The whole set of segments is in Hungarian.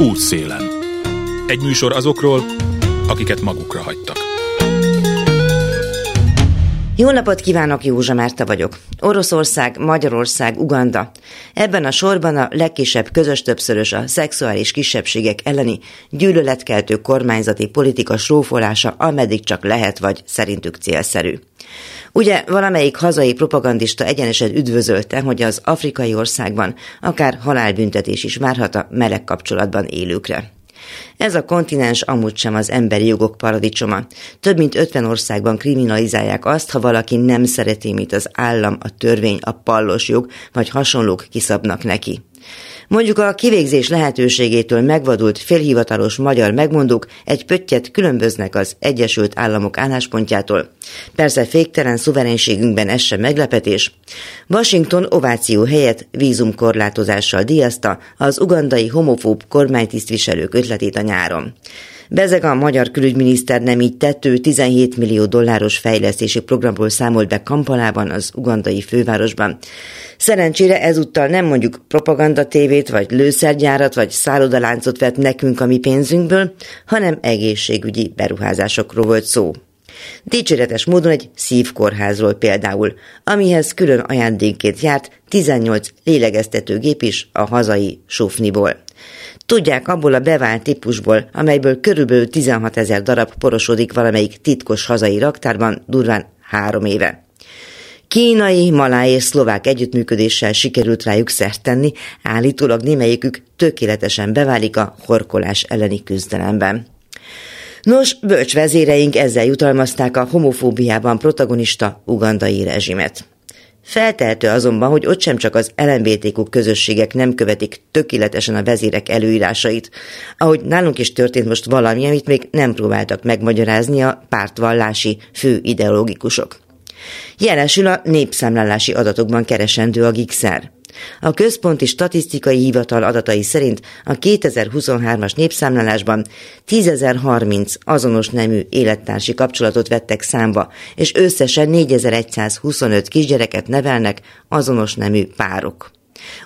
Útszélen. Egy műsor azokról, akiket magukra hagytak. Jó napot kívánok, Józsa Márta vagyok. Oroszország, Magyarország, Uganda. Ebben a sorban a legkisebb közös többszörös a szexuális kisebbségek elleni gyűlöletkeltő kormányzati politika srófolása, ameddig csak lehet vagy szerintük célszerű. Ugye valamelyik hazai propagandista egyenesen üdvözölte, hogy az afrikai országban akár halálbüntetés is várhat a meleg kapcsolatban élőkre. Ez a kontinens amúgy sem az emberi jogok paradicsoma. Több mint 50 országban kriminalizálják azt, ha valaki nem szereti, mit az állam, a törvény, a pallos jog vagy hasonlók kiszabnak neki. Mondjuk a kivégzés lehetőségétől megvadult félhivatalos magyar megmondók egy pöttyet különböznek az Egyesült Államok álláspontjától. Persze féktelen szuverenségünkben ez sem meglepetés. Washington ováció helyett vízumkorlátozással díjazta az ugandai homofób kormánytisztviselők ötletét a nyáron. Bezeg a magyar külügyminiszter nem így tettő 17 millió dolláros fejlesztési programról számolt be Kampalában, az ugandai fővárosban. Szerencsére ezúttal nem mondjuk propaganda tévét, vagy lőszergyárat, vagy szállodaláncot vett nekünk a mi pénzünkből, hanem egészségügyi beruházásokról volt szó. Dicséretes módon egy szívkórházról például, amihez külön ajándékként járt 18 lélegeztetőgép is a hazai sufniból. Tudják abból a bevált típusból, amelyből körülbelül 16 ezer darab porosodik valamelyik titkos hazai raktárban durván három éve. Kínai, maláj és szlovák együttműködéssel sikerült rájuk szert tenni, állítólag némelyikük tökéletesen beválik a horkolás elleni küzdelemben. Nos, bölcs vezéreink ezzel jutalmazták a homofóbiában protagonista ugandai rezsimet. Feltehető azonban, hogy ott sem csak az LMBTQ közösségek nem követik tökéletesen a vezérek előírásait, ahogy nálunk is történt most valami, amit még nem próbáltak megmagyarázni a pártvallási fő ideológikusok. Jelesül a népszámlálási adatokban keresendő a gigszer. A Központi Statisztikai Hivatal adatai szerint a 2023-as népszámlálásban 10.030 azonos nemű élettársi kapcsolatot vettek számba, és összesen 4125 kisgyereket nevelnek azonos nemű párok.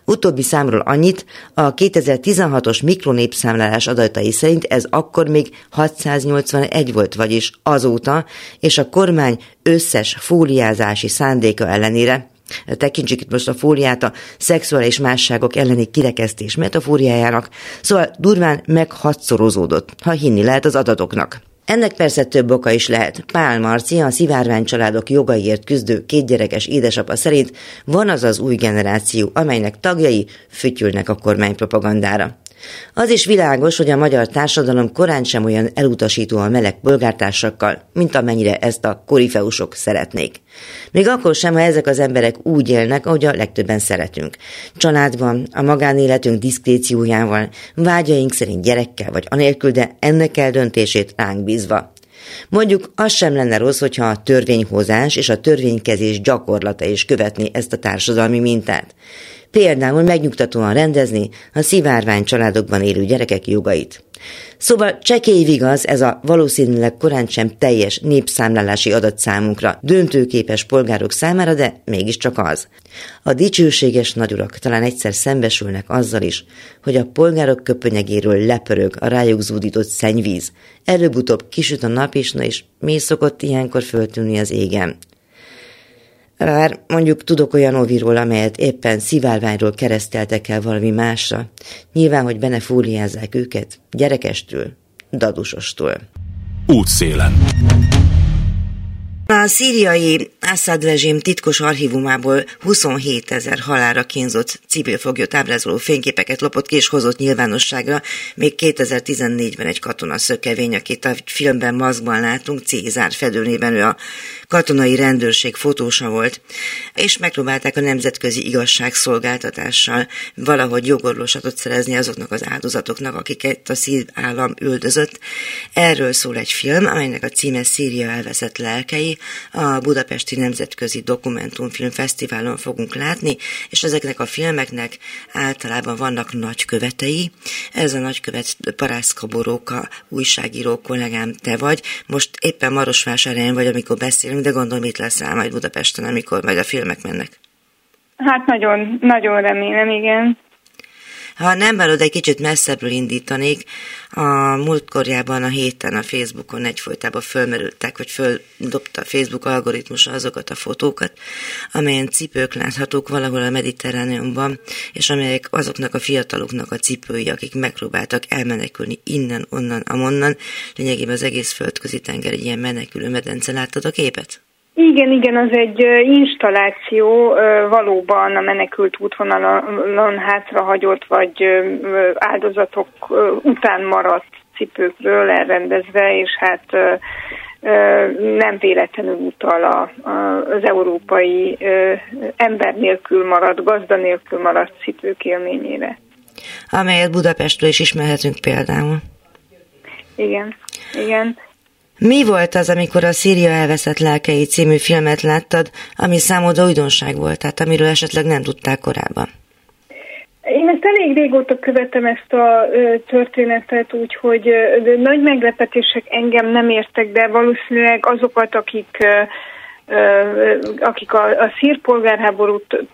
Utóbbi számról annyit, a 2016-os mikronépszámlálás adatai szerint ez akkor még 681 volt, vagyis azóta, és a kormány összes fóliázási szándéka ellenére tekintsük itt most a fóliát a szexuális másságok elleni kirekesztés metafóriájának, szóval durván meghatszorozódott, ha hinni lehet az adatoknak. Ennek persze több oka is lehet. Pál Marci, a szivárvány családok jogaiért küzdő kétgyerekes édesapa szerint van az az új generáció, amelynek tagjai fütyülnek a kormány propagandára. Az is világos, hogy a magyar társadalom korán sem olyan elutasító a meleg polgártársakkal, mint amennyire ezt a korifeusok szeretnék. Még akkor sem, ha ezek az emberek úgy élnek, ahogy a legtöbben szeretünk. Családban, a magánéletünk diszkréciójával, vágyaink szerint gyerekkel vagy anélkül, de ennek eldöntését ránk bízva. Mondjuk az sem lenne rossz, hogyha a törvényhozás és a törvénykezés gyakorlata is követni ezt a társadalmi mintát például megnyugtatóan rendezni a szivárvány családokban élő gyerekek jogait. Szóval csekély vigaz ez a valószínűleg korán sem teljes népszámlálási adat számunkra, döntőképes polgárok számára, de mégiscsak az. A dicsőséges nagyurak talán egyszer szembesülnek azzal is, hogy a polgárok köpönyegéről lepörög a rájuk zúdított szennyvíz. Előbb-utóbb kisüt a nap is, na és mi szokott ilyenkor föltűnni az égen? Bár mondjuk tudok olyan óviról, amelyet éppen szivárványról kereszteltek el valami másra. Nyilván, hogy benefóliázzák őket, gyerekestől, dadusostól. Útszélen. A szíriai Assad rezsim titkos archívumából 27 ezer halára kínzott civilfoglyot ábrázoló fényképeket lopott ki és hozott nyilvánosságra. Még 2014-ben egy katona szökevény, akit a filmben maszkban látunk, Cézár fedőnében ő a katonai rendőrség fotósa volt, és megpróbálták a nemzetközi igazságszolgáltatással valahogy jogorvoslatot szerezni azoknak az áldozatoknak, akiket a szív állam üldözött. Erről szól egy film, amelynek a címe Szíria elveszett lelkei, a Budapesti Nemzetközi Dokumentumfilm Fesztiválon fogunk látni, és ezeknek a filmeknek általában vannak nagykövetei. Ez a nagykövet Parászka Boróka, újságíró kollégám, te vagy. Most éppen Marosvásárhelyen vagy, amikor beszélünk, de gondolom itt leszel majd Budapesten, amikor majd a filmek mennek. Hát nagyon, nagyon remélem, igen. Ha nem bárod, egy kicsit messzebbről indítanék, a múltkorjában a héten a Facebookon egyfolytában fölmerültek, hogy földobta a Facebook algoritmus azokat a fotókat, amelyen cipők láthatók valahol a Mediterráneumban, és amelyek azoknak a fiataloknak a cipői, akik megpróbáltak elmenekülni innen, onnan, amonnan, lényegében az egész földközi tenger egy ilyen menekülő medence. Láttad a képet? Igen, igen, az egy installáció valóban a menekült útvonalon hátrahagyott vagy áldozatok után maradt cipőkről elrendezve, és hát nem véletlenül utal a, a, az európai ember nélkül maradt, gazda nélkül maradt cipők élményére. Amelyet Budapestről is ismerhetünk például. Igen, igen. Mi volt az, amikor a Szíria elveszett lelkei című filmet láttad, ami számodra újdonság volt, tehát amiről esetleg nem tudták korábban? Én ezt elég régóta követem ezt a történetet, úgyhogy nagy meglepetések engem nem értek, de valószínűleg azokat, akik akik a, a szír polgárháborút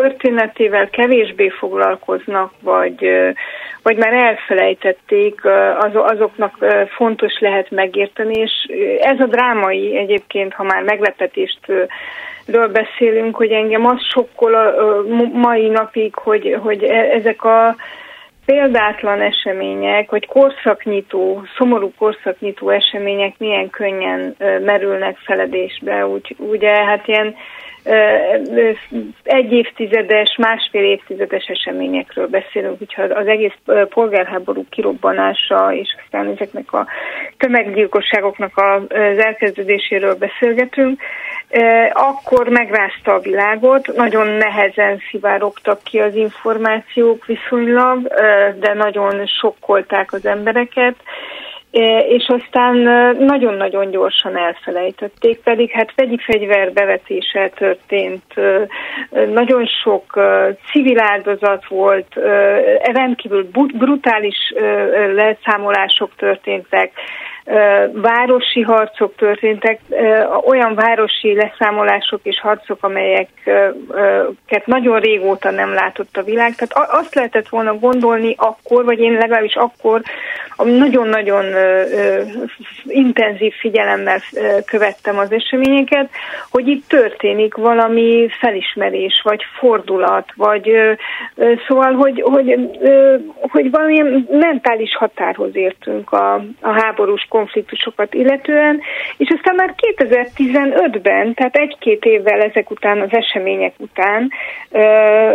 történetével kevésbé foglalkoznak, vagy, vagy már elfelejtették, az, azoknak fontos lehet megérteni, és ez a drámai egyébként, ha már meglepetést ről beszélünk, hogy engem az sokkol a mai napig, hogy, hogy e, ezek a példátlan események, vagy korszaknyitó, szomorú korszaknyitó események milyen könnyen merülnek feledésbe. Úgy, ugye hát ilyen egy évtizedes, másfél évtizedes eseményekről beszélünk, úgyhogy az egész polgárháború kirobbanása és aztán ezeknek a tömeggyilkosságoknak az elkezdődéséről beszélgetünk, akkor megrázta a világot, nagyon nehezen szivárogtak ki az információk viszonylag, de nagyon sokkolták az embereket, és aztán nagyon-nagyon gyorsan elfelejtették, pedig hát vegyi fegyver bevetése történt, nagyon sok civil áldozat volt, rendkívül brutális leszámolások történtek, városi harcok történtek, olyan városi leszámolások és harcok, amelyeket nagyon régóta nem látott a világ. Tehát azt lehetett volna gondolni akkor, vagy én legalábbis akkor nagyon-nagyon intenzív figyelemmel követtem az eseményeket, hogy itt történik valami felismerés, vagy fordulat, vagy szóval, hogy, hogy, hogy valamilyen mentális határhoz értünk a, a háborús konfliktusokat illetően, és aztán már 2015-ben, tehát egy-két évvel ezek után, az események után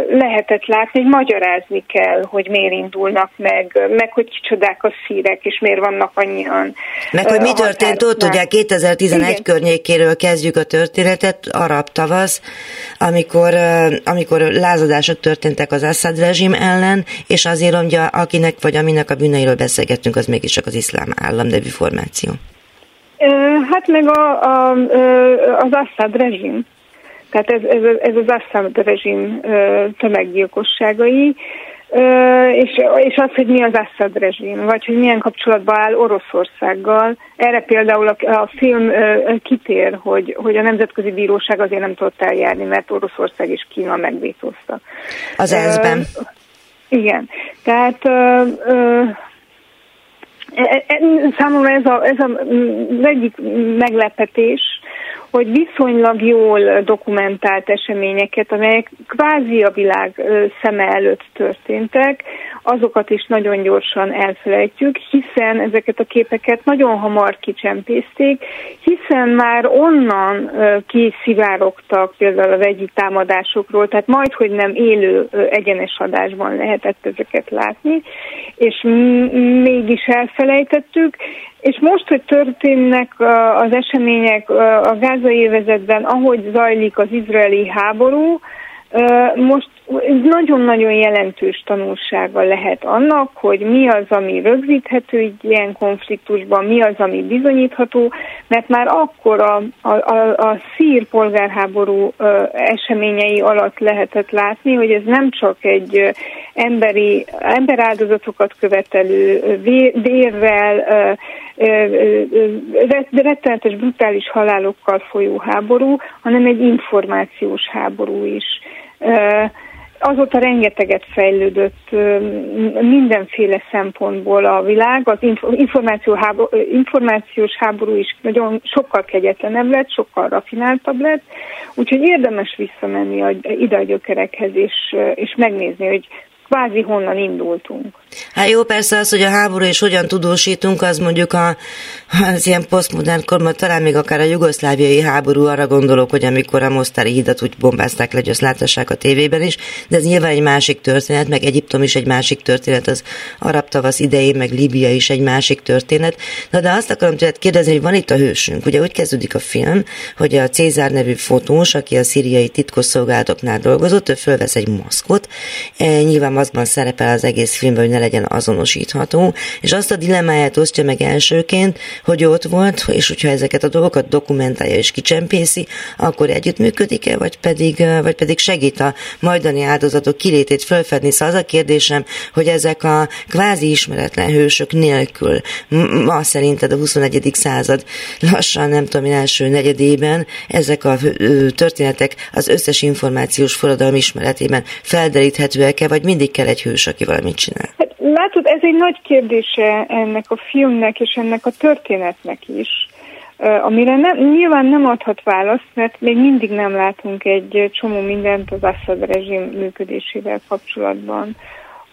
lehetett látni, hogy magyarázni kell, hogy miért indulnak meg, meg hogy kicsodák a szírek, és miért vannak annyian. Meg hogy mi történt ott, ugye 2011 Igen. környékéről kezdjük a történetet, arab tavasz, amikor, amikor lázadások történtek az Assad rezsim ellen, és azért, hogy akinek vagy aminek a bűneiről beszélgettünk, az mégis csak az iszlám állam nevű információ? Hát meg a, a, az Assad rezsim. Tehát ez, ez, ez az Assad rezsim tömeggyilkosságai, és, és az, hogy mi az Assad rezsim, vagy hogy milyen kapcsolatban áll Oroszországgal. Erre például a, a film kitér, hogy, hogy a Nemzetközi Bíróság azért nem tudott eljárni, mert Oroszország és Kína megvétózta. Az ENSZ-ben. Igen. Tehát E, e, számomra ez, a, ez a, egyik meglepetés, hogy viszonylag jól dokumentált eseményeket, amelyek kvázi a világ szeme előtt történtek, azokat is nagyon gyorsan elfelejtjük, hiszen ezeket a képeket nagyon hamar kicsempészték, hiszen már onnan kiszivárogtak például a vegyi támadásokról, tehát majd, hogy nem élő egyenes adásban lehetett ezeket látni, és mégis elfelejtettük, és most, hogy történnek az események a gázai évezetben, ahogy zajlik az izraeli háború, most nagyon-nagyon jelentős tanulsága lehet annak, hogy mi az, ami rögzíthető egy ilyen konfliktusban, mi az, ami bizonyítható, mert már akkor a, a, a, a szír polgárháború eseményei alatt lehetett látni, hogy ez nem csak egy emberi, emberáldozatokat követelő, vérrel, rettenetes, brutális halálokkal folyó háború, hanem egy információs háború is azóta rengeteget fejlődött mindenféle szempontból a világ, az információ háború, információs háború is nagyon sokkal kegyetlenebb lett, sokkal rafináltabb lett, úgyhogy érdemes visszamenni ide a gyökerekhez, és, és megnézni, hogy kvázi honnan indultunk. Hát jó, persze az, hogy a háború és hogyan tudósítunk, az mondjuk a, az ilyen posztmodern korban, talán még akár a jugoszláviai háború, arra gondolok, hogy amikor a Mostári hidat úgy bombázták le, hogy azt láthassák a tévében is, de ez nyilván egy másik történet, meg Egyiptom is egy másik történet, az arab tavasz idején, meg Líbia is egy másik történet. Na de azt akarom tőled kérdezni, hogy van itt a hősünk. Ugye úgy kezdődik a film, hogy a Cézár nevű fotós, aki a szíriai titkosszolgálatoknál dolgozott, ő fölvesz egy maszkot, e, nyilván maszkban szerepel az egész filmben, hogy ne legyen azonosítható, és azt a dilemmáját osztja meg elsőként, hogy ott volt, és hogyha ezeket a dolgokat dokumentálja és kicsempészi, akkor együttműködik-e, vagy pedig, vagy pedig segít a majdani áldozatok kilétét fölfedni. Szóval az a kérdésem, hogy ezek a kvázi ismeretlen hősök nélkül ma szerinted a 21. század lassan, nem tudom én, első negyedében ezek a történetek az összes információs forradalom ismeretében felderíthetőek-e, vagy mindig kell egy hős, aki valamit csinál? Hát látod, ez egy nagy kérdése ennek a filmnek és ennek a történetnek is, amire nem, nyilván nem adhat választ, mert még mindig nem látunk egy csomó mindent az Assad rezsim működésével kapcsolatban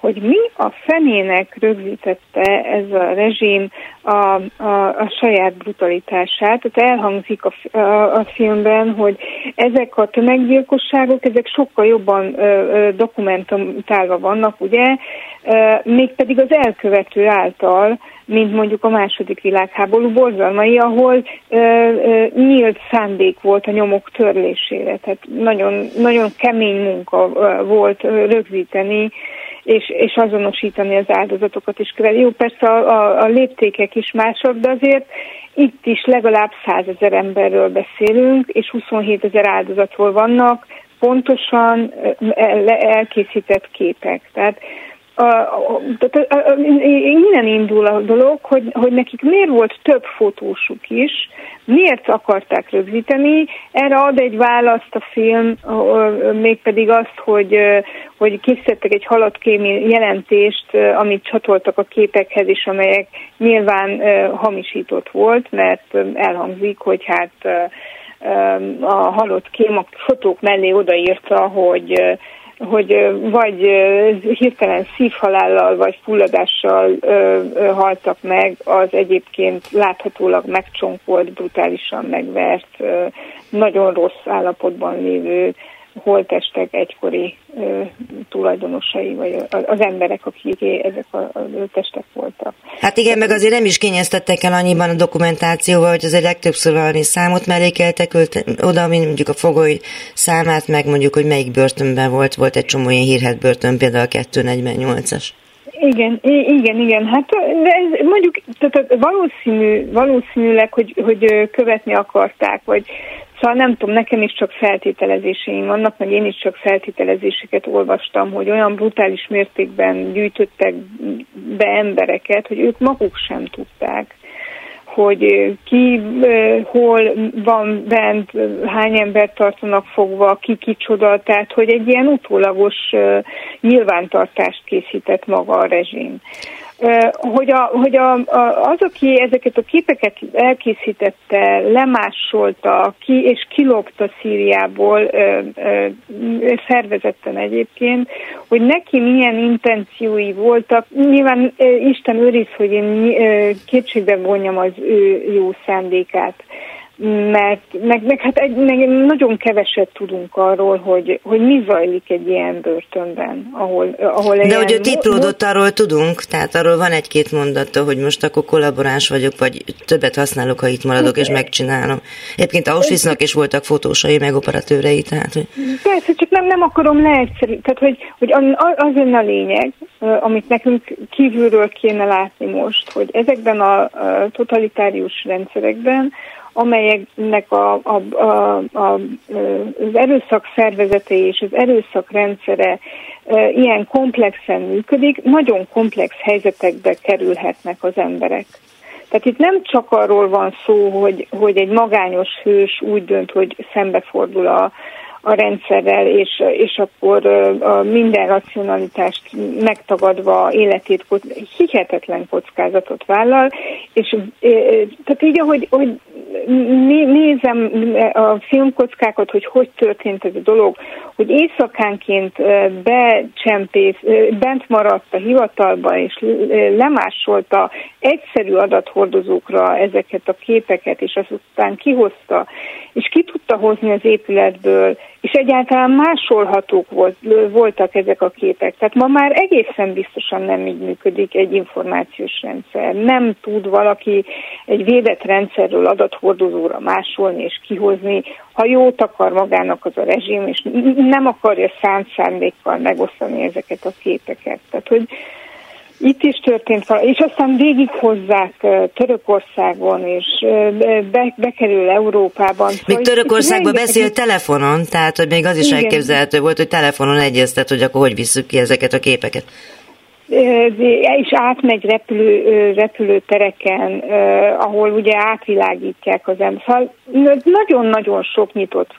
hogy mi a fenének rögzítette ez a rezsim a, a, a saját brutalitását. Tehát elhangzik a, a, a filmben, hogy ezek a tömeggyilkosságok, ezek sokkal jobban ö, ö, dokumentálva vannak, ugye, ö, mégpedig az elkövető által, mint mondjuk a második világháború borzalmai, ahol ö, ö, nyílt szándék volt a nyomok törlésére. Tehát nagyon, nagyon kemény munka ö, volt rögzíteni és, és azonosítani az áldozatokat is kell. Jó, persze a, a, a léptékek is mások, de azért itt is legalább százezer emberről beszélünk, és 27 ezer áldozatról vannak pontosan elkészített képek. Tehát a, innen indul a dolog, hogy, hogy nekik miért volt több fotósuk is, miért akarták rögzíteni. Erre ad egy választ a film, mégpedig azt, hogy, hogy készítettek egy halatkémi jelentést, amit csatoltak a képekhez is, amelyek nyilván hamisított volt, mert elhangzik, hogy hát a halott kém a fotók mellé odaírta, hogy hogy vagy hirtelen szívhalállal, vagy fulladással haltak meg az egyébként láthatólag megcsonkolt, brutálisan megvert, nagyon rossz állapotban lévő holtestek egykori ö, tulajdonosai, vagy az emberek, akik ezek a, a testek voltak. Hát igen, meg azért nem is kényeztettek el annyiban a dokumentációval, hogy azért legtöbbször valami számot mellékeltek oda, mint mondjuk a fogoly számát, meg mondjuk, hogy melyik börtönben volt, volt egy csomó ilyen hírhet börtön, például a 248-as. Igen, igen, igen. Hát de ez mondjuk tehát valószínű, valószínűleg, hogy, hogy követni akarták, vagy Szóval nem tudom, nekem is csak feltételezéseim vannak, meg én is csak feltételezéseket olvastam, hogy olyan brutális mértékben gyűjtöttek be embereket, hogy ők maguk sem tudták hogy ki hol van bent, hány embert tartanak fogva, ki kicsoda, tehát hogy egy ilyen utólagos nyilvántartást készített maga a rezsim hogy, a, hogy a, a, az, aki ezeket a képeket elkészítette, lemásolta ki, és kilopta Szíriából ö, ö, szervezetten egyébként, hogy neki milyen intenciói voltak. Nyilván ö, Isten őriz, hogy én ö, kétségbe vonjam az ő jó szándékát mert meg, meg hát egy, meg nagyon keveset tudunk arról, hogy, hogy mi zajlik egy ilyen börtönben, ahol, ahol De hogy ő tiplódott, arról tudunk, tehát arról van egy-két mondata, hogy most akkor kollaboráns vagyok, vagy többet használok, ha itt maradok, és megcsinálom. Egyébként Auschwitznak is voltak fotósai, meg operatőrei, tehát... Hogy... Persze, csak nem, nem akarom leegyszerű, tehát hogy, hogy az ön a lényeg, amit nekünk kívülről kéne látni most, hogy ezekben a totalitárius rendszerekben amelyeknek a, a, a, a, az erőszak szervezete és az erőszak rendszere ilyen komplexen működik, nagyon komplex helyzetekbe kerülhetnek az emberek. Tehát itt nem csak arról van szó, hogy, hogy egy magányos hős úgy dönt, hogy szembefordul a, a rendszerrel, és, és akkor a minden racionalitást megtagadva életét hihetetlen kockázatot vállal, és tehát így, ahogy hogy nézem a filmkockákat, hogy hogy történt ez a dolog, hogy éjszakánként becsempész, bent maradt a hivatalba, és lemásolta egyszerű adathordozókra ezeket a képeket, és azután kihozta, és ki tudta hozni az épületből, és egyáltalán másolhatók volt, voltak ezek a képek. Tehát ma már egészen biztosan nem így működik egy információs rendszer. Nem tud valaki egy védett rendszerről adathordozóra másolni és kihozni, ha jót akar magának az a rezsim, és nem akarja szánt szándékkal megosztani ezeket a képeket. Tehát, hogy itt is történt valami, és aztán végighozzák Törökországon, és be, bekerül Európában. Még szóval Törökországban beszél telefonon, tehát hogy még az is Igen. elképzelhető volt, hogy telefonon egyeztet, hogy akkor hogy visszük ki ezeket a képeket és átmegy repülő, repülőtereken, ahol ugye átvilágítják az ember. Szóval nagyon-nagyon sok nyitott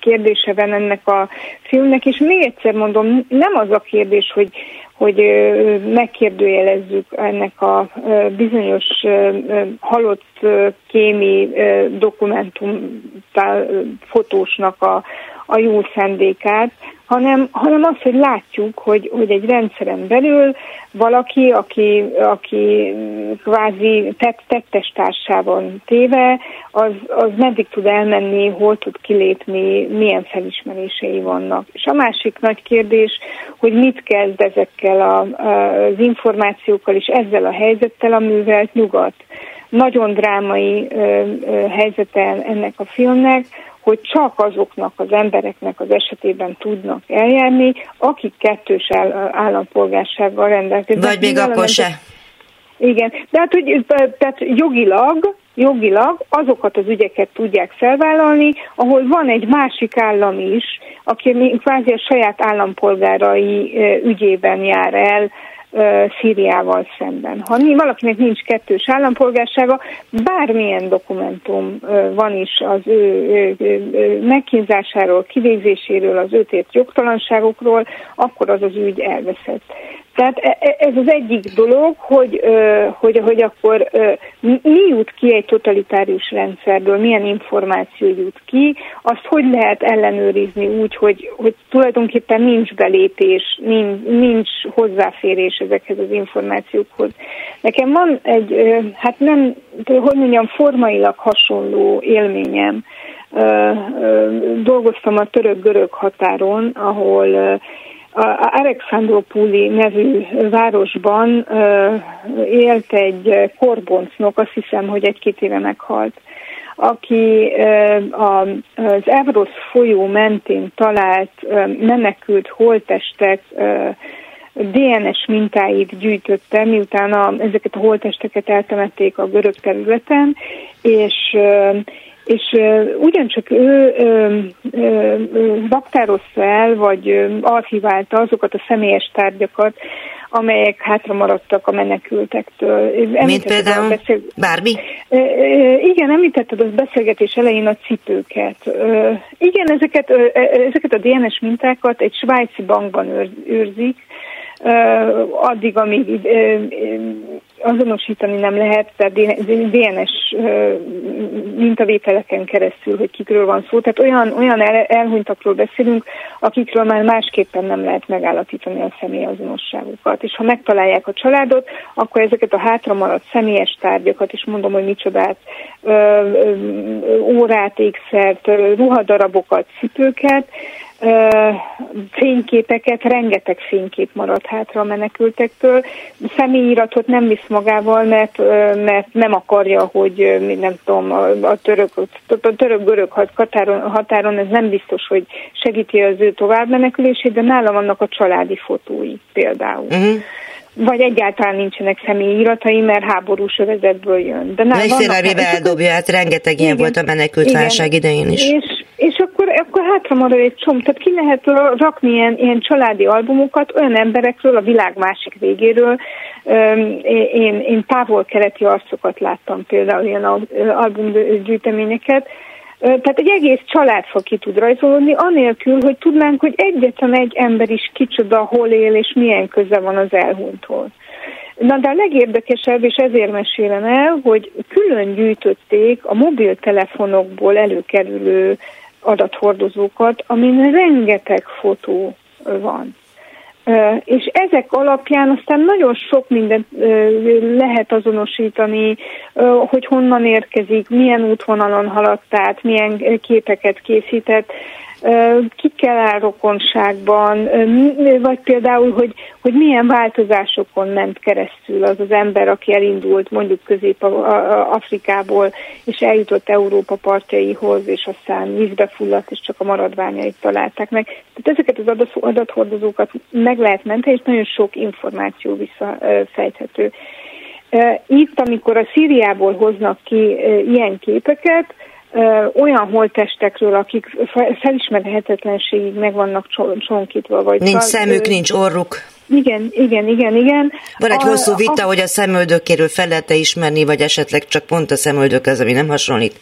kérdése van ennek a filmnek, és még egyszer mondom, nem az a kérdés, hogy, hogy megkérdőjelezzük ennek a bizonyos halott kémi dokumentum fotósnak a, a jó szendékát, hanem, hanem az, hogy látjuk, hogy, hogy egy rendszeren belül valaki, aki, aki kvázi tett, tettes társában téve, az, az meddig tud elmenni, hol tud kilépni, milyen felismerései vannak. És a másik nagy kérdés, hogy mit kezd ezekkel a, az információkkal és ezzel a helyzettel a művelt nyugat. Nagyon drámai ö, ö, helyzete ennek a filmnek, hogy csak azoknak az embereknek az esetében tudnak eljárni, akik kettős állampolgársággal rendelkeznek. Vagy még akkor se. Igen, de hát hogy, tehát jogilag, jogilag azokat az ügyeket tudják felvállalni, ahol van egy másik állam is, aki kvázi a saját állampolgárai ügyében jár el, Szíriával szemben. Ha valakinek nincs kettős állampolgársága, bármilyen dokumentum van is az ő megkínzásáról, kivégzéséről, az őtért jogtalanságokról, akkor az az ügy elveszett. Tehát e, e, ez az egyik dolog, hogy, hogy, hogy akkor mi jut ki egy totalitárius rendszerből, milyen információ jut ki, azt hogy lehet ellenőrizni úgy, hogy, hogy tulajdonképpen nincs belépés, nincs, nincs hozzáférés ezekhez az információkhoz. Nekem van egy, hát nem, hogy mondjam, formailag hasonló élményem. Dolgoztam a török-görög határon, ahol a Alexandropuli nevű városban élt egy korboncnok, azt hiszem, hogy egy-két éve meghalt, aki az Evrosz folyó mentén talált menekült holtestek DNS mintáit gyűjtötte, miután a, ezeket a holtesteket eltemették a görög területen, és és ugyancsak ő baktározta el, vagy archiválta azokat a személyes tárgyakat, amelyek hátra maradtak a menekültektől. Mint például beszél... bármi? Igen, említetted az beszélgetés elején a cipőket. Igen, ezeket, ezeket a DNS mintákat egy svájci bankban őrzik, addig, amíg azonosítani nem lehet, tehát DNS mintavételeken keresztül, hogy kikről van szó. Tehát olyan, olyan el, elhunytakról beszélünk, akikről már másképpen nem lehet megállapítani a személyazonosságukat. És ha megtalálják a családot, akkor ezeket a hátra maradt személyes tárgyakat, és mondom, hogy micsodát, órát, ékszert, ruhadarabokat, cipőket, fényképeket, rengeteg fénykép maradt hátra a menekültektől. Személyiratot nem visz magával, mert, mert nem akarja, hogy nem tudom, a török, a török-görög határon, határon ez nem biztos, hogy segíti az ő tovább menekülését, de nálam vannak a családi fotói például. Uh-huh vagy egyáltalán nincsenek személyi iratai, mert háborús övezetből jön. De nem, vannak, eldobja, hát rengeteg igen, ilyen volt a menekült válság idején is. És, és akkor, akkor hátra marad egy csomó. Tehát ki lehet rakni ilyen, ilyen családi albumokat olyan emberekről a világ másik végéről. Én, én távol-keleti arcokat láttam például ilyen albumgyűjteményeket, Tehát egy egész családfa ki tud rajzolódni, anélkül, hogy tudnánk, hogy egyetlen egy ember is kicsoda, hol él, és milyen köze van az elhunythoz. Na de a legérdekesebb, és ezért mesélem el, hogy külön gyűjtötték a mobiltelefonokból előkerülő adathordozókat, amin rengeteg fotó van. És ezek alapján aztán nagyon sok mindent lehet azonosítani, hogy honnan érkezik, milyen útvonalon haladt át, milyen képeket készített kikkel áll rokonságban, vagy például, hogy, hogy milyen változásokon ment keresztül az az ember, aki elindult mondjuk Közép-Afrikából, és eljutott Európa partjaihoz, és aztán vízbe fulladt, és csak a maradványait találták meg. Tehát ezeket az adathordozókat meg lehet menteni, és nagyon sok információ visszafejthető. Itt, amikor a Szíriából hoznak ki ilyen képeket, olyan holtestekről, akik felismerhetetlenségig meg vannak csonkítva. Vagy nincs szemük, nincs orruk. Igen, igen, igen, igen. Van egy a, hosszú vita, a... hogy a szemöldökéről fel lehet ismerni, vagy esetleg csak pont a szemöldök az, ami nem hasonlít.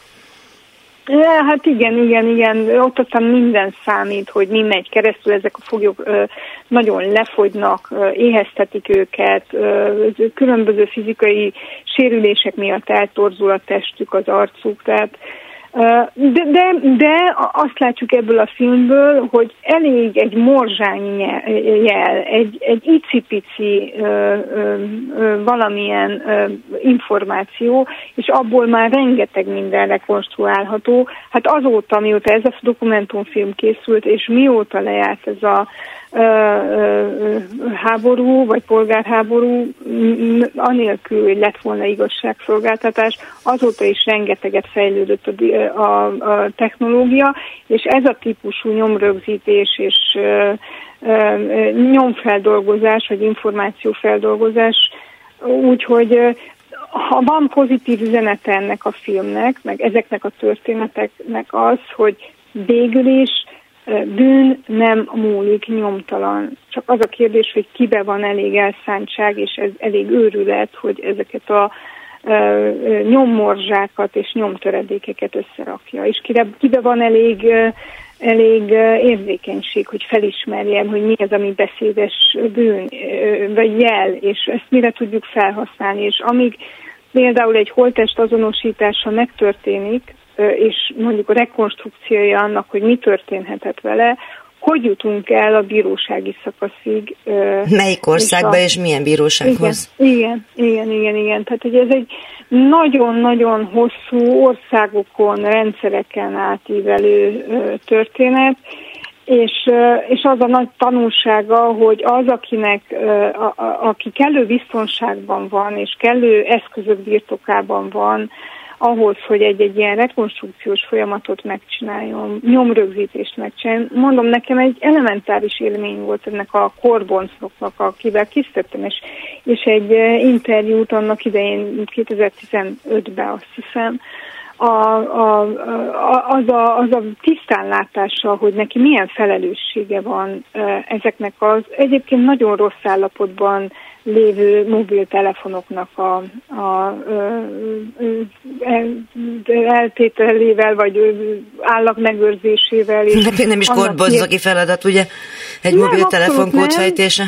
Ja, hát igen, igen, igen, ott aztán minden számít, hogy mi megy keresztül, ezek a foglyok ö, nagyon lefogynak, ö, éheztetik őket, ö, különböző fizikai sérülések miatt eltorzul a testük, az arcuk, tehát de, de, de azt látjuk ebből a filmből, hogy elég egy morzsány jel, egy, egy icipici ö, ö, ö, valamilyen ö, információ, és abból már rengeteg minden rekonstruálható. Hát azóta, mióta ez a dokumentumfilm készült, és mióta lejárt ez a háború, vagy polgárháború, anélkül, hogy lett volna igazságszolgáltatás, azóta is rengeteget fejlődött a, a, a technológia, és ez a típusú nyomrögzítés és nyomfeldolgozás, vagy információfeldolgozás, úgyhogy ha van pozitív üzenete ennek a filmnek, meg ezeknek a történeteknek az, hogy végül is bűn nem múlik nyomtalan. Csak az a kérdés, hogy kibe van elég elszántság, és ez elég őrület, hogy ezeket a nyommorzsákat és nyomtöredékeket összerakja. És kibe, kibe van elég, elég érzékenység, hogy felismerjem, hogy mi az, ami beszédes bűn, vagy jel, és ezt mire tudjuk felhasználni. És amíg például egy holtest azonosítása megtörténik, és mondjuk a rekonstrukciója annak, hogy mi történhetett vele, hogy jutunk el a bírósági szakaszig. Melyik országba és, a... és milyen bírósághoz? Igen, igen, igen, igen, igen. Tehát hogy ez egy nagyon-nagyon hosszú országokon, rendszereken átívelő történet, és, és az a nagy tanulsága, hogy az, akinek, a, a, aki kellő biztonságban van, és kellő eszközök birtokában van, ahhoz, hogy egy-egy ilyen rekonstrukciós folyamatot megcsináljon, nyomrögzítést megcsináljon. Mondom, nekem egy elementáris élmény volt ennek a korboncoknak, akivel kisztettem, és, és egy eh, interjút annak idején 2015-ben azt hiszem, a, a, a, az, a, az a tisztánlátása, hogy neki milyen felelőssége van eh, ezeknek az egyébként nagyon rossz állapotban lévő mobiltelefonoknak a, a, eltételével, vagy állagmegőrzésével. És nem is korbozzaki feladat, ugye? Egy nem, mobiltelefon? Nem,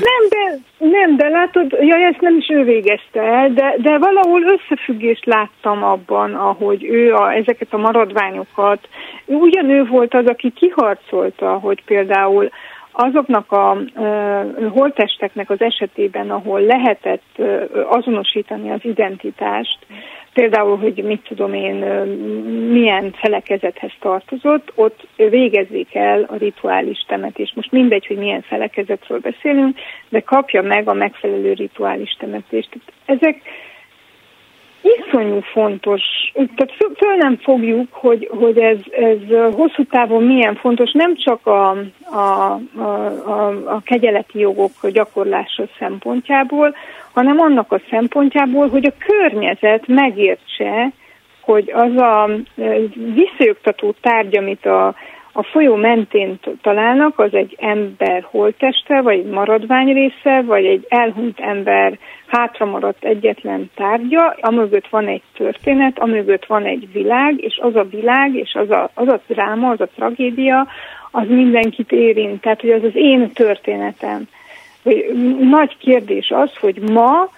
nem, de, nem, de látod, ja, ezt nem is ő végezte el, de, de valahol összefüggést láttam abban, ahogy ő a, ezeket a maradványokat, ugyan ő volt az, aki kiharcolta, hogy például azoknak a holtesteknek az esetében, ahol lehetett azonosítani az identitást, például, hogy mit tudom én, milyen felekezethez tartozott, ott végezzék el a rituális temetést. Most mindegy, hogy milyen felekezetről beszélünk, de kapja meg a megfelelő rituális temetést. Ezek iszonyú fontos, tehát föl, nem fogjuk, hogy, hogy ez, ez hosszú távon milyen fontos, nem csak a, a, a, a, kegyeleti jogok gyakorlása szempontjából, hanem annak a szempontjából, hogy a környezet megértse, hogy az a visszajogtató tárgy, amit a, a folyó mentén találnak, az egy ember holteste, vagy egy maradvány része, vagy egy elhunyt ember hátra maradt egyetlen tárgya, amögött van egy történet, amögött van egy világ, és az a világ, és az a, az a dráma, az a tragédia, az mindenkit érint. Tehát, hogy az az én történetem. Nagy kérdés az, hogy ma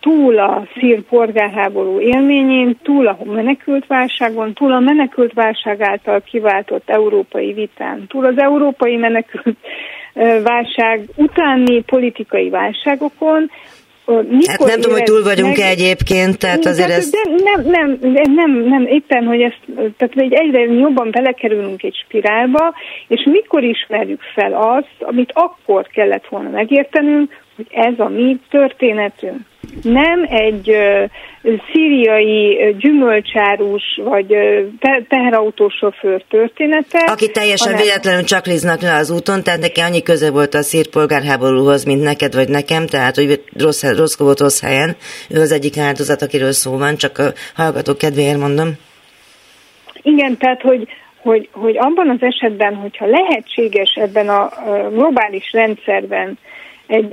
túl a szír polgárháború élményén, túl a menekült válságon, túl a menekült válság által kiváltott európai vitán, túl az európai menekült válság utáni politikai válságokon, Mikor hát nem tudom, hogy túl vagyunk-e egyébként, tehát azért ez... De nem, nem, nem, nem, éppen, hogy ezt, tehát egy egyre jobban belekerülünk egy spirálba, és mikor ismerjük fel azt, amit akkor kellett volna megértenünk, hogy ez a mi történetünk. Nem egy uh, szíriai gyümölcsárus vagy te- teherautósofőr története. Aki teljesen hanem... véletlenül csakliznak le az úton, tehát neki annyi köze volt a szír polgárháborúhoz, mint neked vagy nekem, tehát hogy rossz, rossz volt rossz helyen. Ő az egyik áldozat, akiről szó van, csak a hallgatók kedvéért mondom. Igen, tehát hogy hogy, hogy abban az esetben, hogyha lehetséges ebben a globális rendszerben egy,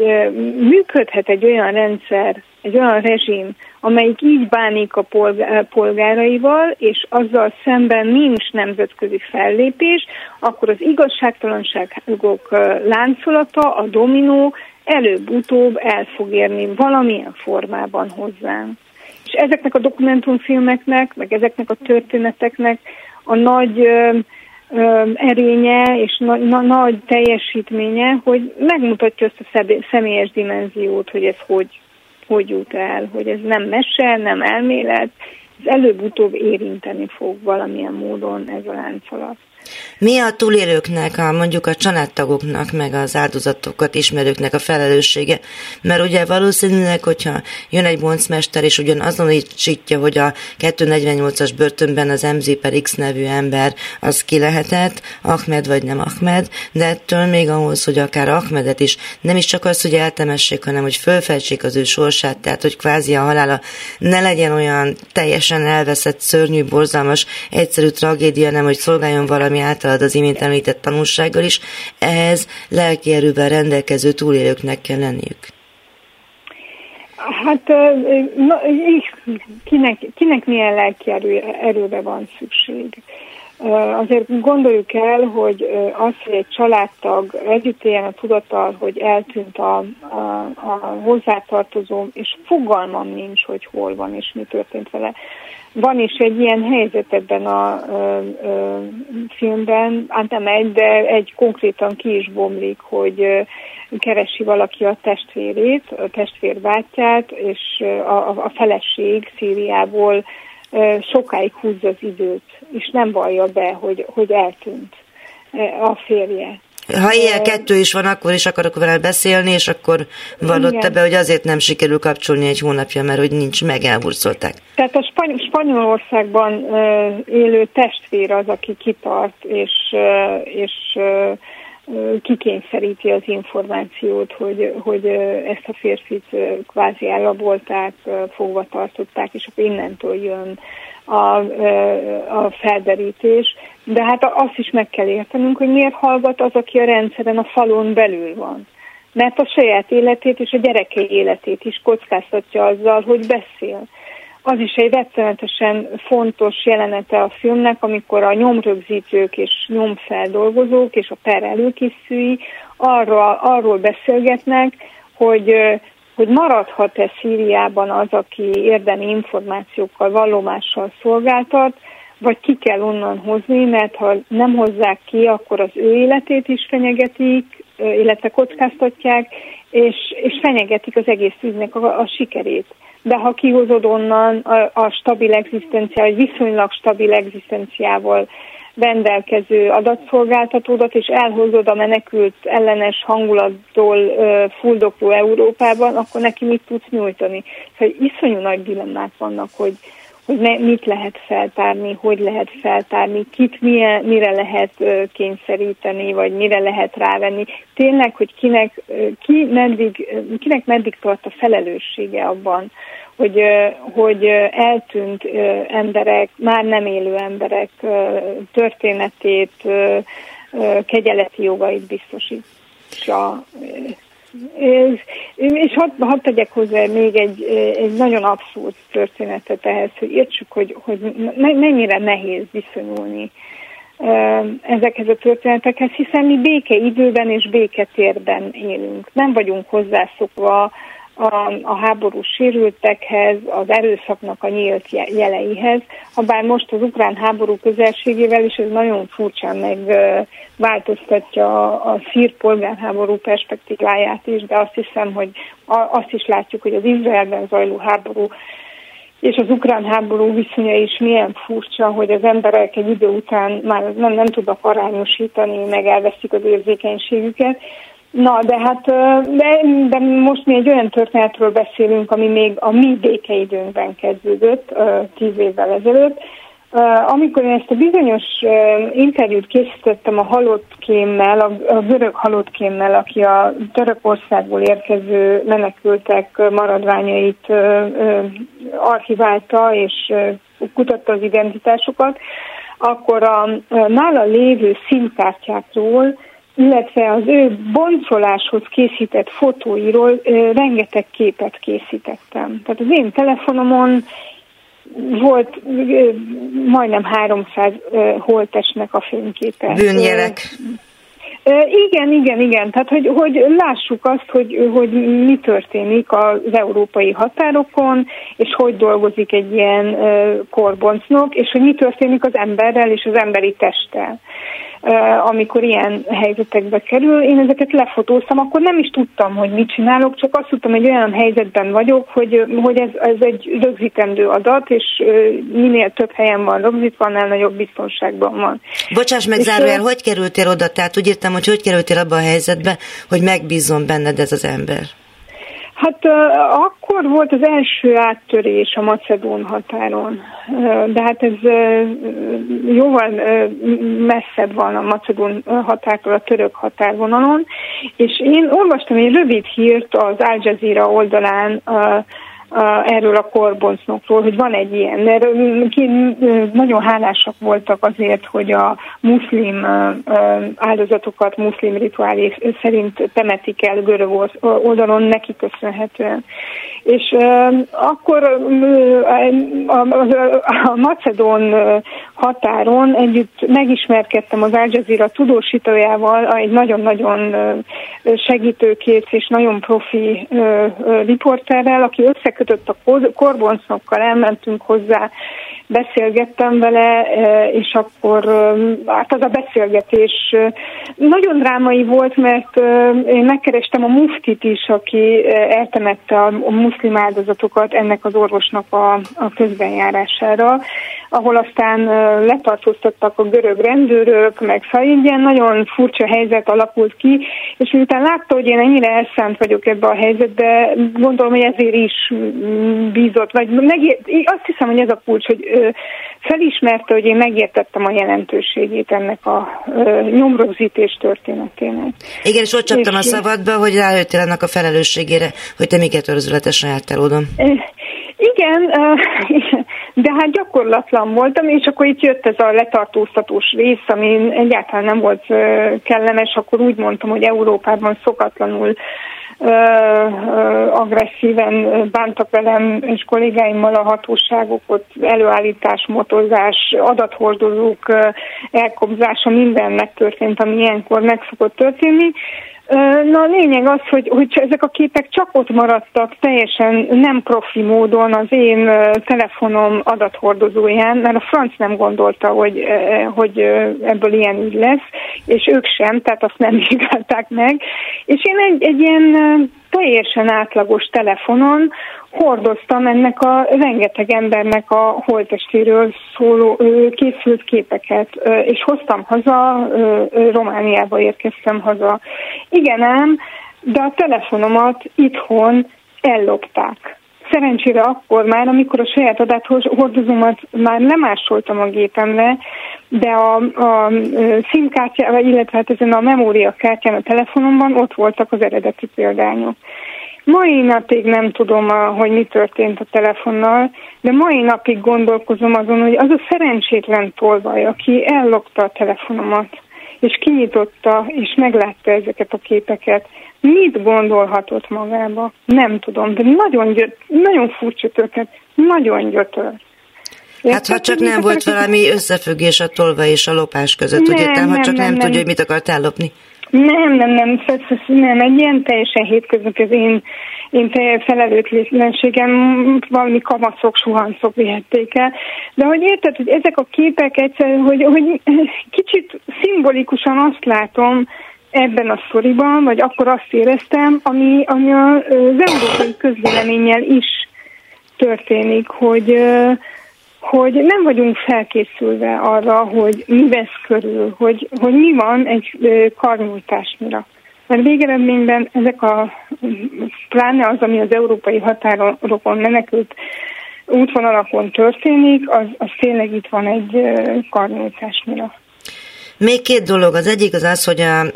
működhet egy olyan rendszer, egy olyan rezsim, amelyik így bánik a polgáraival, és azzal szemben nincs nemzetközi fellépés, akkor az igazságtalanságok láncolata, a dominó előbb-utóbb el fog érni valamilyen formában hozzánk. És ezeknek a dokumentumfilmeknek, meg ezeknek a történeteknek a nagy erénye és na, na, nagy teljesítménye, hogy megmutatja azt a személyes dimenziót, hogy ez hogy, hogy jut el, hogy ez nem mese, nem elmélet, ez előbb-utóbb érinteni fog valamilyen módon ez a láncolat. Mi a túlélőknek, a, mondjuk a családtagoknak, meg az áldozatokat ismerőknek a felelőssége? Mert ugye valószínűleg, hogyha jön egy boncmester, és ugyan azonosítja, hogy a 248-as börtönben az MZ per X nevű ember az ki lehetett, Ahmed vagy nem Ahmed, de ettől még ahhoz, hogy akár Ahmedet is, nem is csak az, hogy eltemessék, hanem hogy fölfeltsék az ő sorsát, tehát hogy kvázi a halála ne legyen olyan teljesen elveszett, szörnyű, borzalmas, egyszerű tragédia, nem hogy szolgáljon valami ami általad az imént említett tanulsággal is, ehhez lelki erővel rendelkező túlélőknek kell lenniük. Hát na, kinek, kinek milyen lelki erő, erőre van szükség? Azért gondoljuk el, hogy az, hogy egy családtag együtt éljen a tudattal, hogy eltűnt a, a, a hozzátartozó, és fogalmam nincs, hogy hol van és mi történt vele. Van is egy ilyen helyzet ebben a ö, ö, filmben, hát nem egy, de egy konkrétan ki is bomlik, hogy keresi valaki a testvérét, a testvérbátyját, és a, a feleség Szíriából ö, sokáig húzza az időt, és nem vallja be, hogy, hogy eltűnt a férje. Ha ilyen kettő is van, akkor is akarok vele beszélni, és akkor vallotta be, hogy azért nem sikerül kapcsolni egy hónapja, mert hogy nincs meg, elburcolták. Tehát a Spany- Spanyolországban élő testvér az, aki kitart, és, és kikényszeríti az információt, hogy, hogy ezt a férfit kvázi ellabolták, fogva tartották, és akkor innentől jön a, a felderítés. De hát azt is meg kell értenünk, hogy miért hallgat az, aki a rendszeren a falon belül van. Mert a saját életét és a gyerekei életét is kockáztatja azzal, hogy beszél. Az is egy rettenetesen fontos jelenete a filmnek, amikor a nyomrögzítők és nyomfeldolgozók és a per előkészülői arról, arról beszélgetnek, hogy hogy maradhat-e Szíriában az, aki érdemi információkkal, vallomással szolgáltat, vagy ki kell onnan hozni, mert ha nem hozzák ki, akkor az ő életét is fenyegetik, illetve kockáztatják, és, és fenyegetik az egész ügynek a, a sikerét. De ha kihozod onnan a, a stabil egzisztenciával, vagy viszonylag stabil egzisztenciával rendelkező adatszolgáltatódat, és elhozod a menekült ellenes hangulattól fuldokló Európában, akkor neki mit tudsz nyújtani? Szóval iszonyú nagy dilemmák vannak, hogy, hogy ne, mit lehet feltárni, hogy lehet feltárni, kit milyen, mire lehet kényszeríteni, vagy mire lehet rávenni. Tényleg, hogy kinek, ki meddig, kinek meddig tart a felelőssége abban, hogy, hogy eltűnt emberek, már nem élő emberek történetét, kegyeleti jogait biztosítsa. És hadd had tegyek hozzá még egy, egy nagyon abszurd történetet ehhez, hogy értsük, hogy, hogy mennyire nehéz viszonyulni ezekhez a történetekhez, hiszen mi békeidőben és béketérben élünk. Nem vagyunk hozzászokva a, a háború sérültekhez, az erőszaknak a nyílt jeleihez, ha bár most az ukrán háború közelségével is ez nagyon furcsán megváltoztatja a, a szír polgárháború perspektíváját is, de azt hiszem, hogy azt is látjuk, hogy az Izraelben zajló háború és az ukrán háború viszonya is milyen furcsa, hogy az emberek egy idő után már nem, nem tudnak arányosítani, meg elveszik az érzékenységüket. Na, de hát de, de most mi egy olyan történetről beszélünk, ami még a mi békeidőnkben kezdődött, tíz évvel ezelőtt, amikor én ezt a bizonyos interjút készítettem a halott kémmel, a, görög halott kémmel, aki a Törökországból érkező menekültek maradványait archiválta és kutatta az identitásokat, akkor a nála lévő színkártyákról illetve az ő boncoláshoz készített fotóiról rengeteg képet készítettem. Tehát az én telefonomon volt majdnem 300 holtesnek a fényképe. Bűnjelek. Igen, igen, igen. Tehát, hogy, hogy lássuk azt, hogy, hogy mi történik az európai határokon, és hogy dolgozik egy ilyen korboncnok, és hogy mi történik az emberrel és az emberi testtel amikor ilyen helyzetekbe kerül. Én ezeket lefotóztam, akkor nem is tudtam, hogy mit csinálok, csak azt tudtam, hogy olyan helyzetben vagyok, hogy, hogy ez, ez egy rögzítendő adat, és minél több helyen van rögzítve, annál nagyobb biztonságban van. Bocsáss meg, zárójel, hogy kerültél oda? Tehát úgy értem, hogy hogy kerültél abba a helyzetbe, hogy megbízom benned ez az ember? Hát akkor volt az első áttörés a Macedón határon, de hát ez jóval messzebb van a Macedón határtól a török határvonalon, és én olvastam egy rövid hírt az Al Jazeera oldalán erről a korboncnokról, hogy van egy ilyen. Mert nagyon hálásak voltak azért, hogy a muszlim áldozatokat muszlim rituálé szerint temetik el görög oldalon neki köszönhetően. És akkor a Macedón határon együtt megismerkedtem az Al Jazeera tudósítójával, egy nagyon-nagyon segítőkész és nagyon profi riporterrel, aki összekötött a korboncnokkal, elmentünk hozzá, beszélgettem vele, e, és akkor e, hát az a beszélgetés e, nagyon drámai volt, mert én megkerestem a muftit is, aki eltemette a muszlim áldozatokat ennek az orvosnak a, a közbenjárására, ahol aztán letartóztattak a görög rendőrök, meg szóval nagyon furcsa helyzet alakult ki, és miután látta, hogy én ennyire elszánt vagyok ebbe a helyzetbe, gondolom, hogy ezért is bízott, vagy megért, azt hiszem, hogy ez a kulcs, hogy felismerte, hogy én megértettem a jelentőségét ennek a nyomrögzítés történetének. Igen, és ott csaptam és a szabadba, hogy rájöttél ennek a felelősségére, hogy te miket őrzületesen jártál oda. Igen, de hát gyakorlatlan voltam, és akkor itt jött ez a letartóztatós rész, ami egyáltalán nem volt kellemes, akkor úgy mondtam, hogy Európában szokatlanul agresszíven bántak velem és kollégáimmal a hatóságok, ott előállítás, motozás, adathordozók elkobzása, minden megtörtént, ami ilyenkor meg szokott történni. Na a lényeg az, hogy, hogy ezek a képek csak ott maradtak teljesen nem profi módon az én telefonom adathordozóján, mert a franc nem gondolta, hogy, hogy ebből ilyen így lesz, és ők sem, tehát azt nem vizsgálták meg. És én egy, egy ilyen teljesen átlagos telefonon hordoztam ennek a rengeteg embernek a holtestéről szóló készült képeket, és hoztam haza, Romániába érkeztem haza. Igen ám, de a telefonomat itthon ellopták. Szerencsére akkor már, amikor a saját adathordozómat már lemásoltam a gépemre, de a, a SIM-kártya, illetve hát ezen a memóriakártyán a telefonomban ott voltak az eredeti példányok. Mai napig nem tudom, hogy mi történt a telefonnal, de mai napig gondolkozom azon, hogy az a szerencsétlen tolvaj, aki ellopta a telefonomat, és kinyitotta, és meglátta ezeket a képeket, mit gondolhatott magába? Nem tudom, de nagyon, gyöt, nagyon furcsa történet, nagyon gyötör. Hát ha csak nem volt valami összefüggés a tolva és a lopás között, nem, ugye? Nem, ha csak nem, nem, nem tudja, hogy mit akart lopni. Nem, nem, nem, nem, egy ilyen teljesen hétköznapi az én, én felelőtlenségem, valami kamaszok, suhanszok vihették el. De hogy érted, hogy ezek a képek egyszer, hogy, hogy kicsit szimbolikusan azt látom, ebben a sztoriban, vagy akkor azt éreztem, ami, ami az európai közvéleménnyel is történik, hogy, hogy nem vagyunk felkészülve arra, hogy mi vesz körül, hogy, hogy mi van egy karnyújtásnyira. Mert végeredményben ezek a, pláne az, ami az európai határokon menekült útvonalakon történik, az, az tényleg itt van egy karnyújtásnyira. Még két dolog. Az egyik az az, hogy a,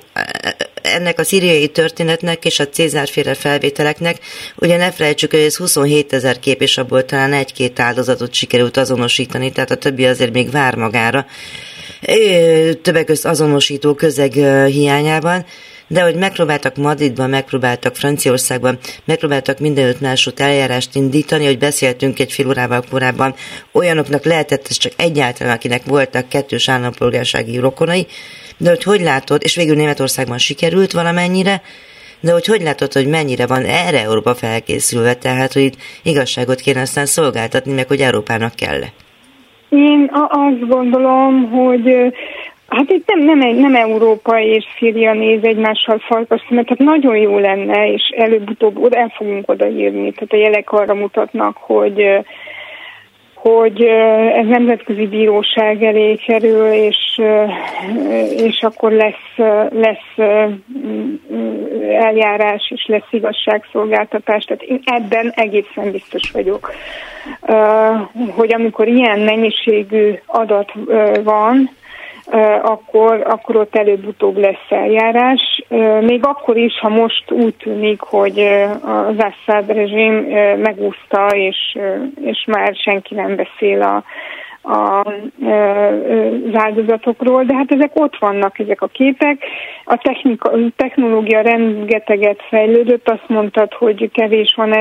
ennek a szíriai történetnek és a Cézárféle felvételeknek, ugye ne felejtsük, hogy ez 27 ezer kép, és abból talán egy-két áldozatot sikerült azonosítani, tehát a többi azért még vár magára. Többek között azonosító közeg hiányában de hogy megpróbáltak Madridban, megpróbáltak Franciaországban, megpróbáltak mindenütt másút eljárást indítani, hogy beszéltünk egy fél órával korábban, olyanoknak lehetett ez csak egyáltalán, akinek voltak kettős állampolgársági rokonai, de hogy hogy látod, és végül Németországban sikerült valamennyire, de hogy hogy látod, hogy mennyire van erre Európa felkészülve, tehát hogy itt igazságot kéne aztán szolgáltatni, meg hogy Európának kell -e? Én azt gondolom, hogy Hát itt nem, nem, nem Európa és Szíria néz egymással farkas mert tehát nagyon jó lenne, és előbb-utóbb el fogunk odaírni. Tehát a jelek arra mutatnak, hogy hogy ez nemzetközi bíróság elé kerül, és, és akkor lesz, lesz eljárás, és lesz igazságszolgáltatás. Tehát én ebben egészen biztos vagyok, hogy amikor ilyen mennyiségű adat van, akkor, akkor ott előbb-utóbb lesz eljárás. Még akkor is, ha most úgy tűnik, hogy az Assad rezsim megúszta, és, és már senki nem beszél a, az áldozatokról, de hát ezek ott vannak, ezek a képek. A technika, technológia rengeteget fejlődött, azt mondtad, hogy kevés van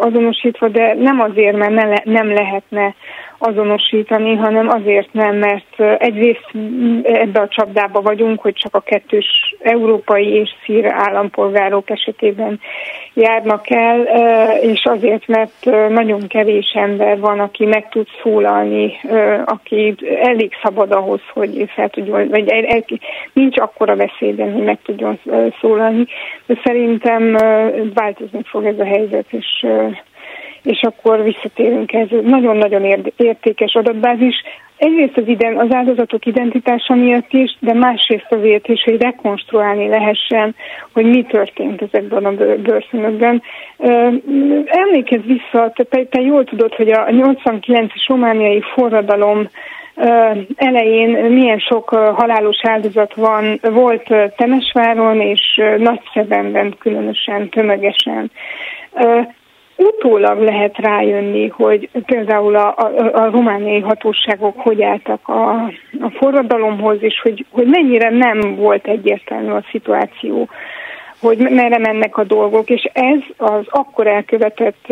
azonosítva, de nem azért, mert ne le, nem lehetne azonosítani, hanem azért nem, mert egyrészt ebbe a csapdába vagyunk, hogy csak a kettős európai és szír állampolgárok esetében járnak el, és azért, mert nagyon kevés ember van, aki meg tud szólalni, aki elég szabad ahhoz, hogy fel tudjon, vagy nincs akkora veszélyben, hogy meg tudjon szólalni, de szerintem változni fog ez a helyzet, és és akkor visszatérünk ez. Nagyon-nagyon értékes adatbázis. Egyrészt az, iden, az áldozatok identitása miatt is, de másrészt azért is, hogy rekonstruálni lehessen, hogy mi történt ezekben a bőrszínökben. Emlékezz vissza, te, te jól tudod, hogy a 89-es romániai forradalom elején milyen sok halálos áldozat van, volt Temesváron és Nagyszebenben különösen tömegesen utólag lehet rájönni, hogy például a, a, a romániai hatóságok hogy álltak a, a forradalomhoz, és hogy, hogy mennyire nem volt egyértelmű a szituáció, hogy merre mennek a dolgok, és ez az akkor elkövetett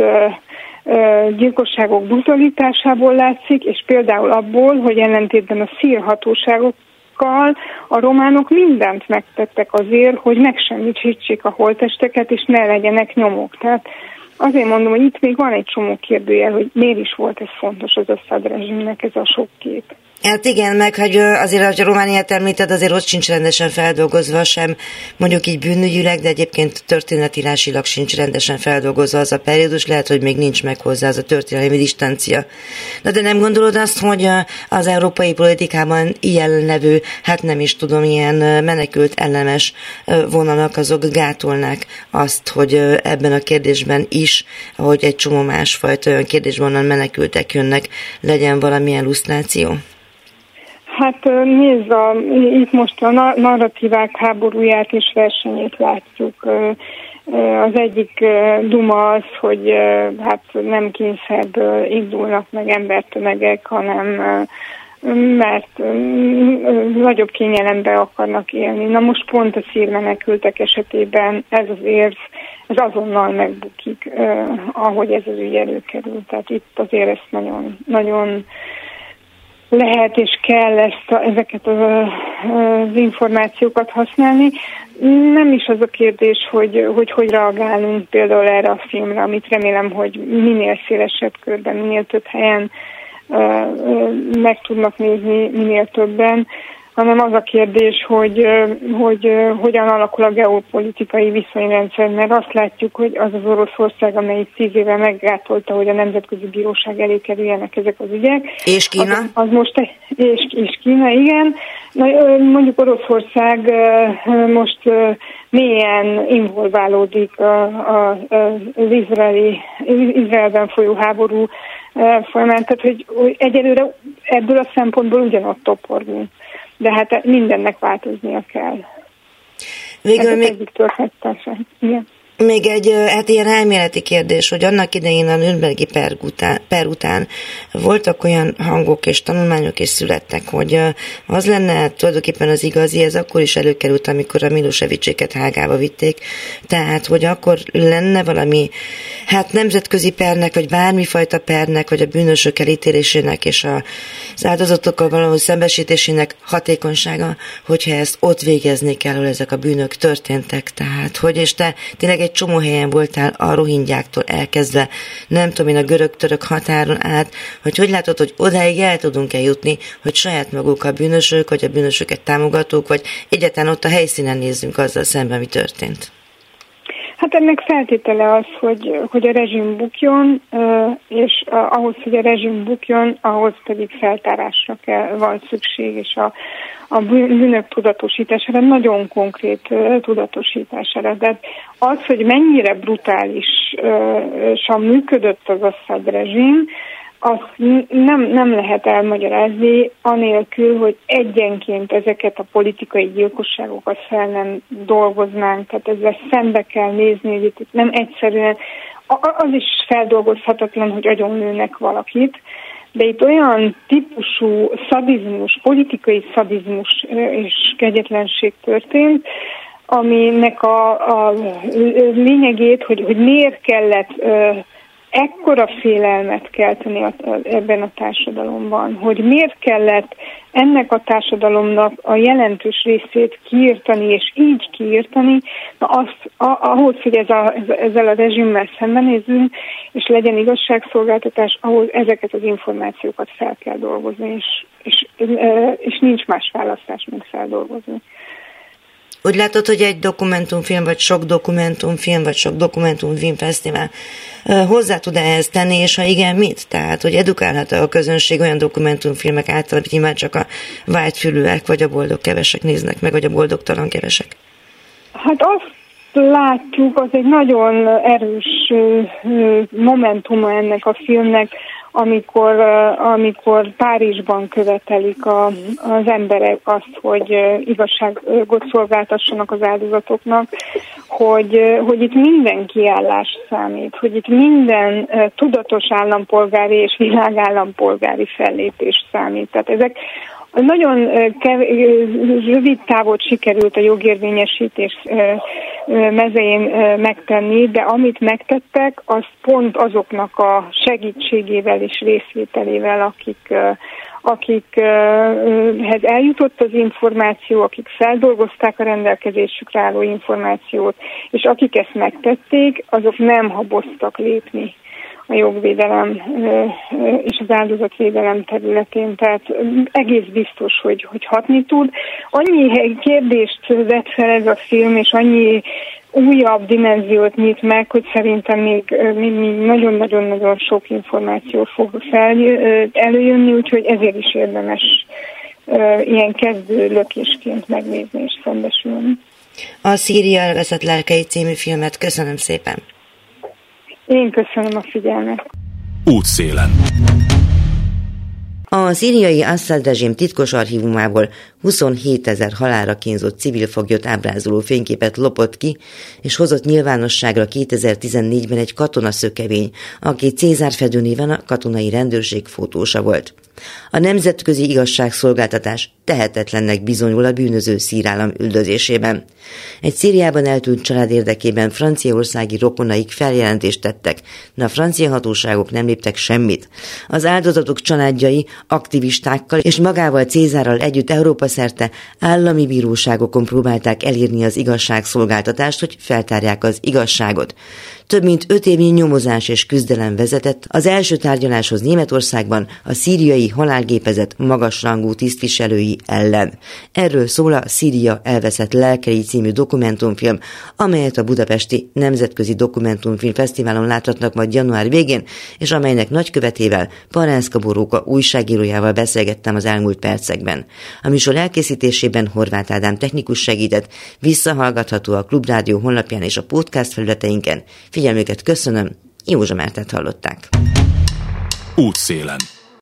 gyilkosságok brutalitásából látszik, és például abból, hogy ellentétben a szír hatóságokkal a románok mindent megtettek azért, hogy megsemmisítsék a holtesteket, és ne legyenek nyomok. Tehát Azért mondom, hogy itt még van egy csomó kérdőjel, hogy miért is volt ez fontos az Assad rezsimnek ez a sok kép. Hát igen, meg hogy azért, hogy a Romániát említed, azért ott sincs rendesen feldolgozva sem, mondjuk így bűnügyileg, de egyébként történetilásilag sincs rendesen feldolgozva az a periódus, lehet, hogy még nincs meg hozzá az a történelmi distancia. Na de nem gondolod azt, hogy az európai politikában ilyen levő, hát nem is tudom, ilyen menekült ellenes vonalak, azok gátolnák azt, hogy ebben a kérdésben is, ahogy egy csomó másfajta olyan kérdésben onnan menekültek jönnek, legyen valamilyen lusztráció? Hát nézd, a, itt most a narratívák háborúját és versenyét látjuk. Az egyik duma az, hogy hát nem kényszerből indulnak meg embertömegek, hanem mert nagyobb kényelembe akarnak élni. Na most pont a szírmenekültek esetében ez az érv, ez azonnal megbukik, ahogy ez az ügy előkerül. Tehát itt azért ezt nagyon, nagyon lehet és kell ezt a, ezeket az, az információkat használni. Nem is az a kérdés, hogy, hogy hogy reagálunk például erre a filmre, amit remélem, hogy minél szélesebb körben, minél több helyen meg tudnak nézni minél többen, hanem az a kérdés, hogy, hogy hogyan alakul a geopolitikai viszonyrendszer, mert azt látjuk, hogy az az Oroszország, amelyik tíz éve meggátolta, hogy a Nemzetközi Bíróság elé kerüljenek ezek az ügyek. És Kína? Az, az most, és, és Kína, igen. Na, mondjuk Oroszország most mélyen involválódik a, a, az izraeli, Izraelben folyó háború folyamán, tehát hogy, hogy egyelőre ebből a szempontból ugyanott toporgunk de hát mindennek változnia kell. Végül Ez még... egyik Igen. Még egy hát ilyen elméleti kérdés, hogy annak idején a Nürnbergi per után, per után voltak olyan hangok és tanulmányok is születtek, hogy az lenne tulajdonképpen az igazi, ez akkor is előkerült, amikor a Milosevicséket hágába vitték, tehát, hogy akkor lenne valami, hát nemzetközi pernek, vagy bármifajta pernek, vagy a bűnösök elítélésének és az áldozatokkal való szembesítésének hatékonysága, hogyha ezt ott végezni kell, ahol ezek a bűnök történtek, tehát, hogy és te tényleg egy csomó helyen voltál a rohingyáktól elkezdve, nem tudom én a görög-török határon át, hogy hogy látod, hogy odáig el tudunk-e jutni, hogy saját maguk a bűnösök, vagy a bűnösöket támogatók, vagy egyáltalán ott a helyszínen nézzünk azzal szemben, mi történt. Hát ennek feltétele az, hogy, hogy a rezsim bukjon, és ahhoz, hogy a rezsim bukjon, ahhoz pedig feltárásra kell, van szükség, és a, a bűnök tudatosítására, nagyon konkrét tudatosítására. De az, hogy mennyire brutálisan működött az Assad rezsim, azt nem, nem lehet elmagyarázni, anélkül, hogy egyenként ezeket a politikai gyilkosságokat fel nem dolgoznánk, tehát ezzel szembe kell nézni, hogy itt nem egyszerűen, az is feldolgozhatatlan, hogy agyonlőnek valakit, de itt olyan típusú szadizmus, politikai szadizmus és kegyetlenség történt, aminek a, a lényegét, hogy, hogy miért kellett ekkora félelmet kelteni a, a, ebben a társadalomban, hogy miért kellett ennek a társadalomnak a jelentős részét kiírtani, és így kiírtani, na azt, a, ahhoz, hogy ez a, ezzel a rezsimmel szembenézzünk, és legyen igazságszolgáltatás, ahhoz ezeket az információkat fel kell dolgozni, és, és, és nincs más választás, mint feldolgozni. Úgy látod, hogy egy dokumentumfilm, vagy sok dokumentumfilm, vagy sok dokumentumfilmfesztivál hozzá tud ehhez tenni, és ha igen, mit? Tehát, hogy edukálhat a közönség olyan dokumentumfilmek által, hogy már csak a vágyfülűek, vagy a boldog kevesek néznek meg, vagy a boldogtalan kevesek? Hát azt látjuk, az egy nagyon erős momentuma ennek a filmnek, amikor, amikor Párizsban követelik a, az emberek azt, hogy igazságot szolgáltassanak az áldozatoknak, hogy, hogy itt minden kiállás számít, hogy itt minden tudatos állampolgári és világállampolgári fellépés számít. Tehát ezek nagyon rövid távot sikerült a jogérvényesítés mezején megtenni, de amit megtettek, az pont azoknak a segítségével és részvételével, akik akikhez eljutott az információ, akik feldolgozták a rendelkezésükre álló információt, és akik ezt megtették, azok nem haboztak lépni a jogvédelem és az áldozatvédelem területén, tehát egész biztos, hogy, hogy hatni tud. Annyi kérdést vett fel ez a film, és annyi újabb dimenziót nyit meg, hogy szerintem még, még nagyon-nagyon-nagyon sok információ fog fel, előjönni, úgyhogy ezért is érdemes ilyen kezdő lökésként megnézni és szembesülni. A Szíria elveszett lelkei című filmet köszönöm szépen. Én köszönöm a figyelmet. Útszélen. A szíriai Assad rezsim titkos archívumából 27 ezer halára kínzott civil foglyot ábrázoló fényképet lopott ki, és hozott nyilvánosságra 2014-ben egy katonaszökevény, aki Cézár Fedő néven a katonai rendőrség fotósa volt. A nemzetközi igazságszolgáltatás tehetetlennek bizonyul a bűnöző szírállam üldözésében. Egy Szíriában eltűnt család érdekében franciaországi rokonaik feljelentést tettek, de a francia hatóságok nem léptek semmit. Az áldozatok családjai aktivistákkal és magával Cézárral együtt Európa szerte állami bíróságokon próbálták elírni az igazságszolgáltatást, hogy feltárják az igazságot. Több mint öt évnyi nyomozás és küzdelem vezetett az első tárgyaláshoz Németországban a szíriai halálgépezet magasrangú tisztviselői ellen. Erről szól a Szíria elveszett lelkei című dokumentumfilm, amelyet a Budapesti Nemzetközi Dokumentumfilm Fesztiválon láthatnak majd január végén, és amelynek nagykövetével, Paránszka Boróka újságírójával beszélgettem az elmúlt percekben. A műsor elkészítésében Horváth Ádám technikus segített, visszahallgatható a Klubrádió honlapján és a podcast felületeinken. Figyelmüket köszönöm, Józsa Mártát hallották. Útszélen.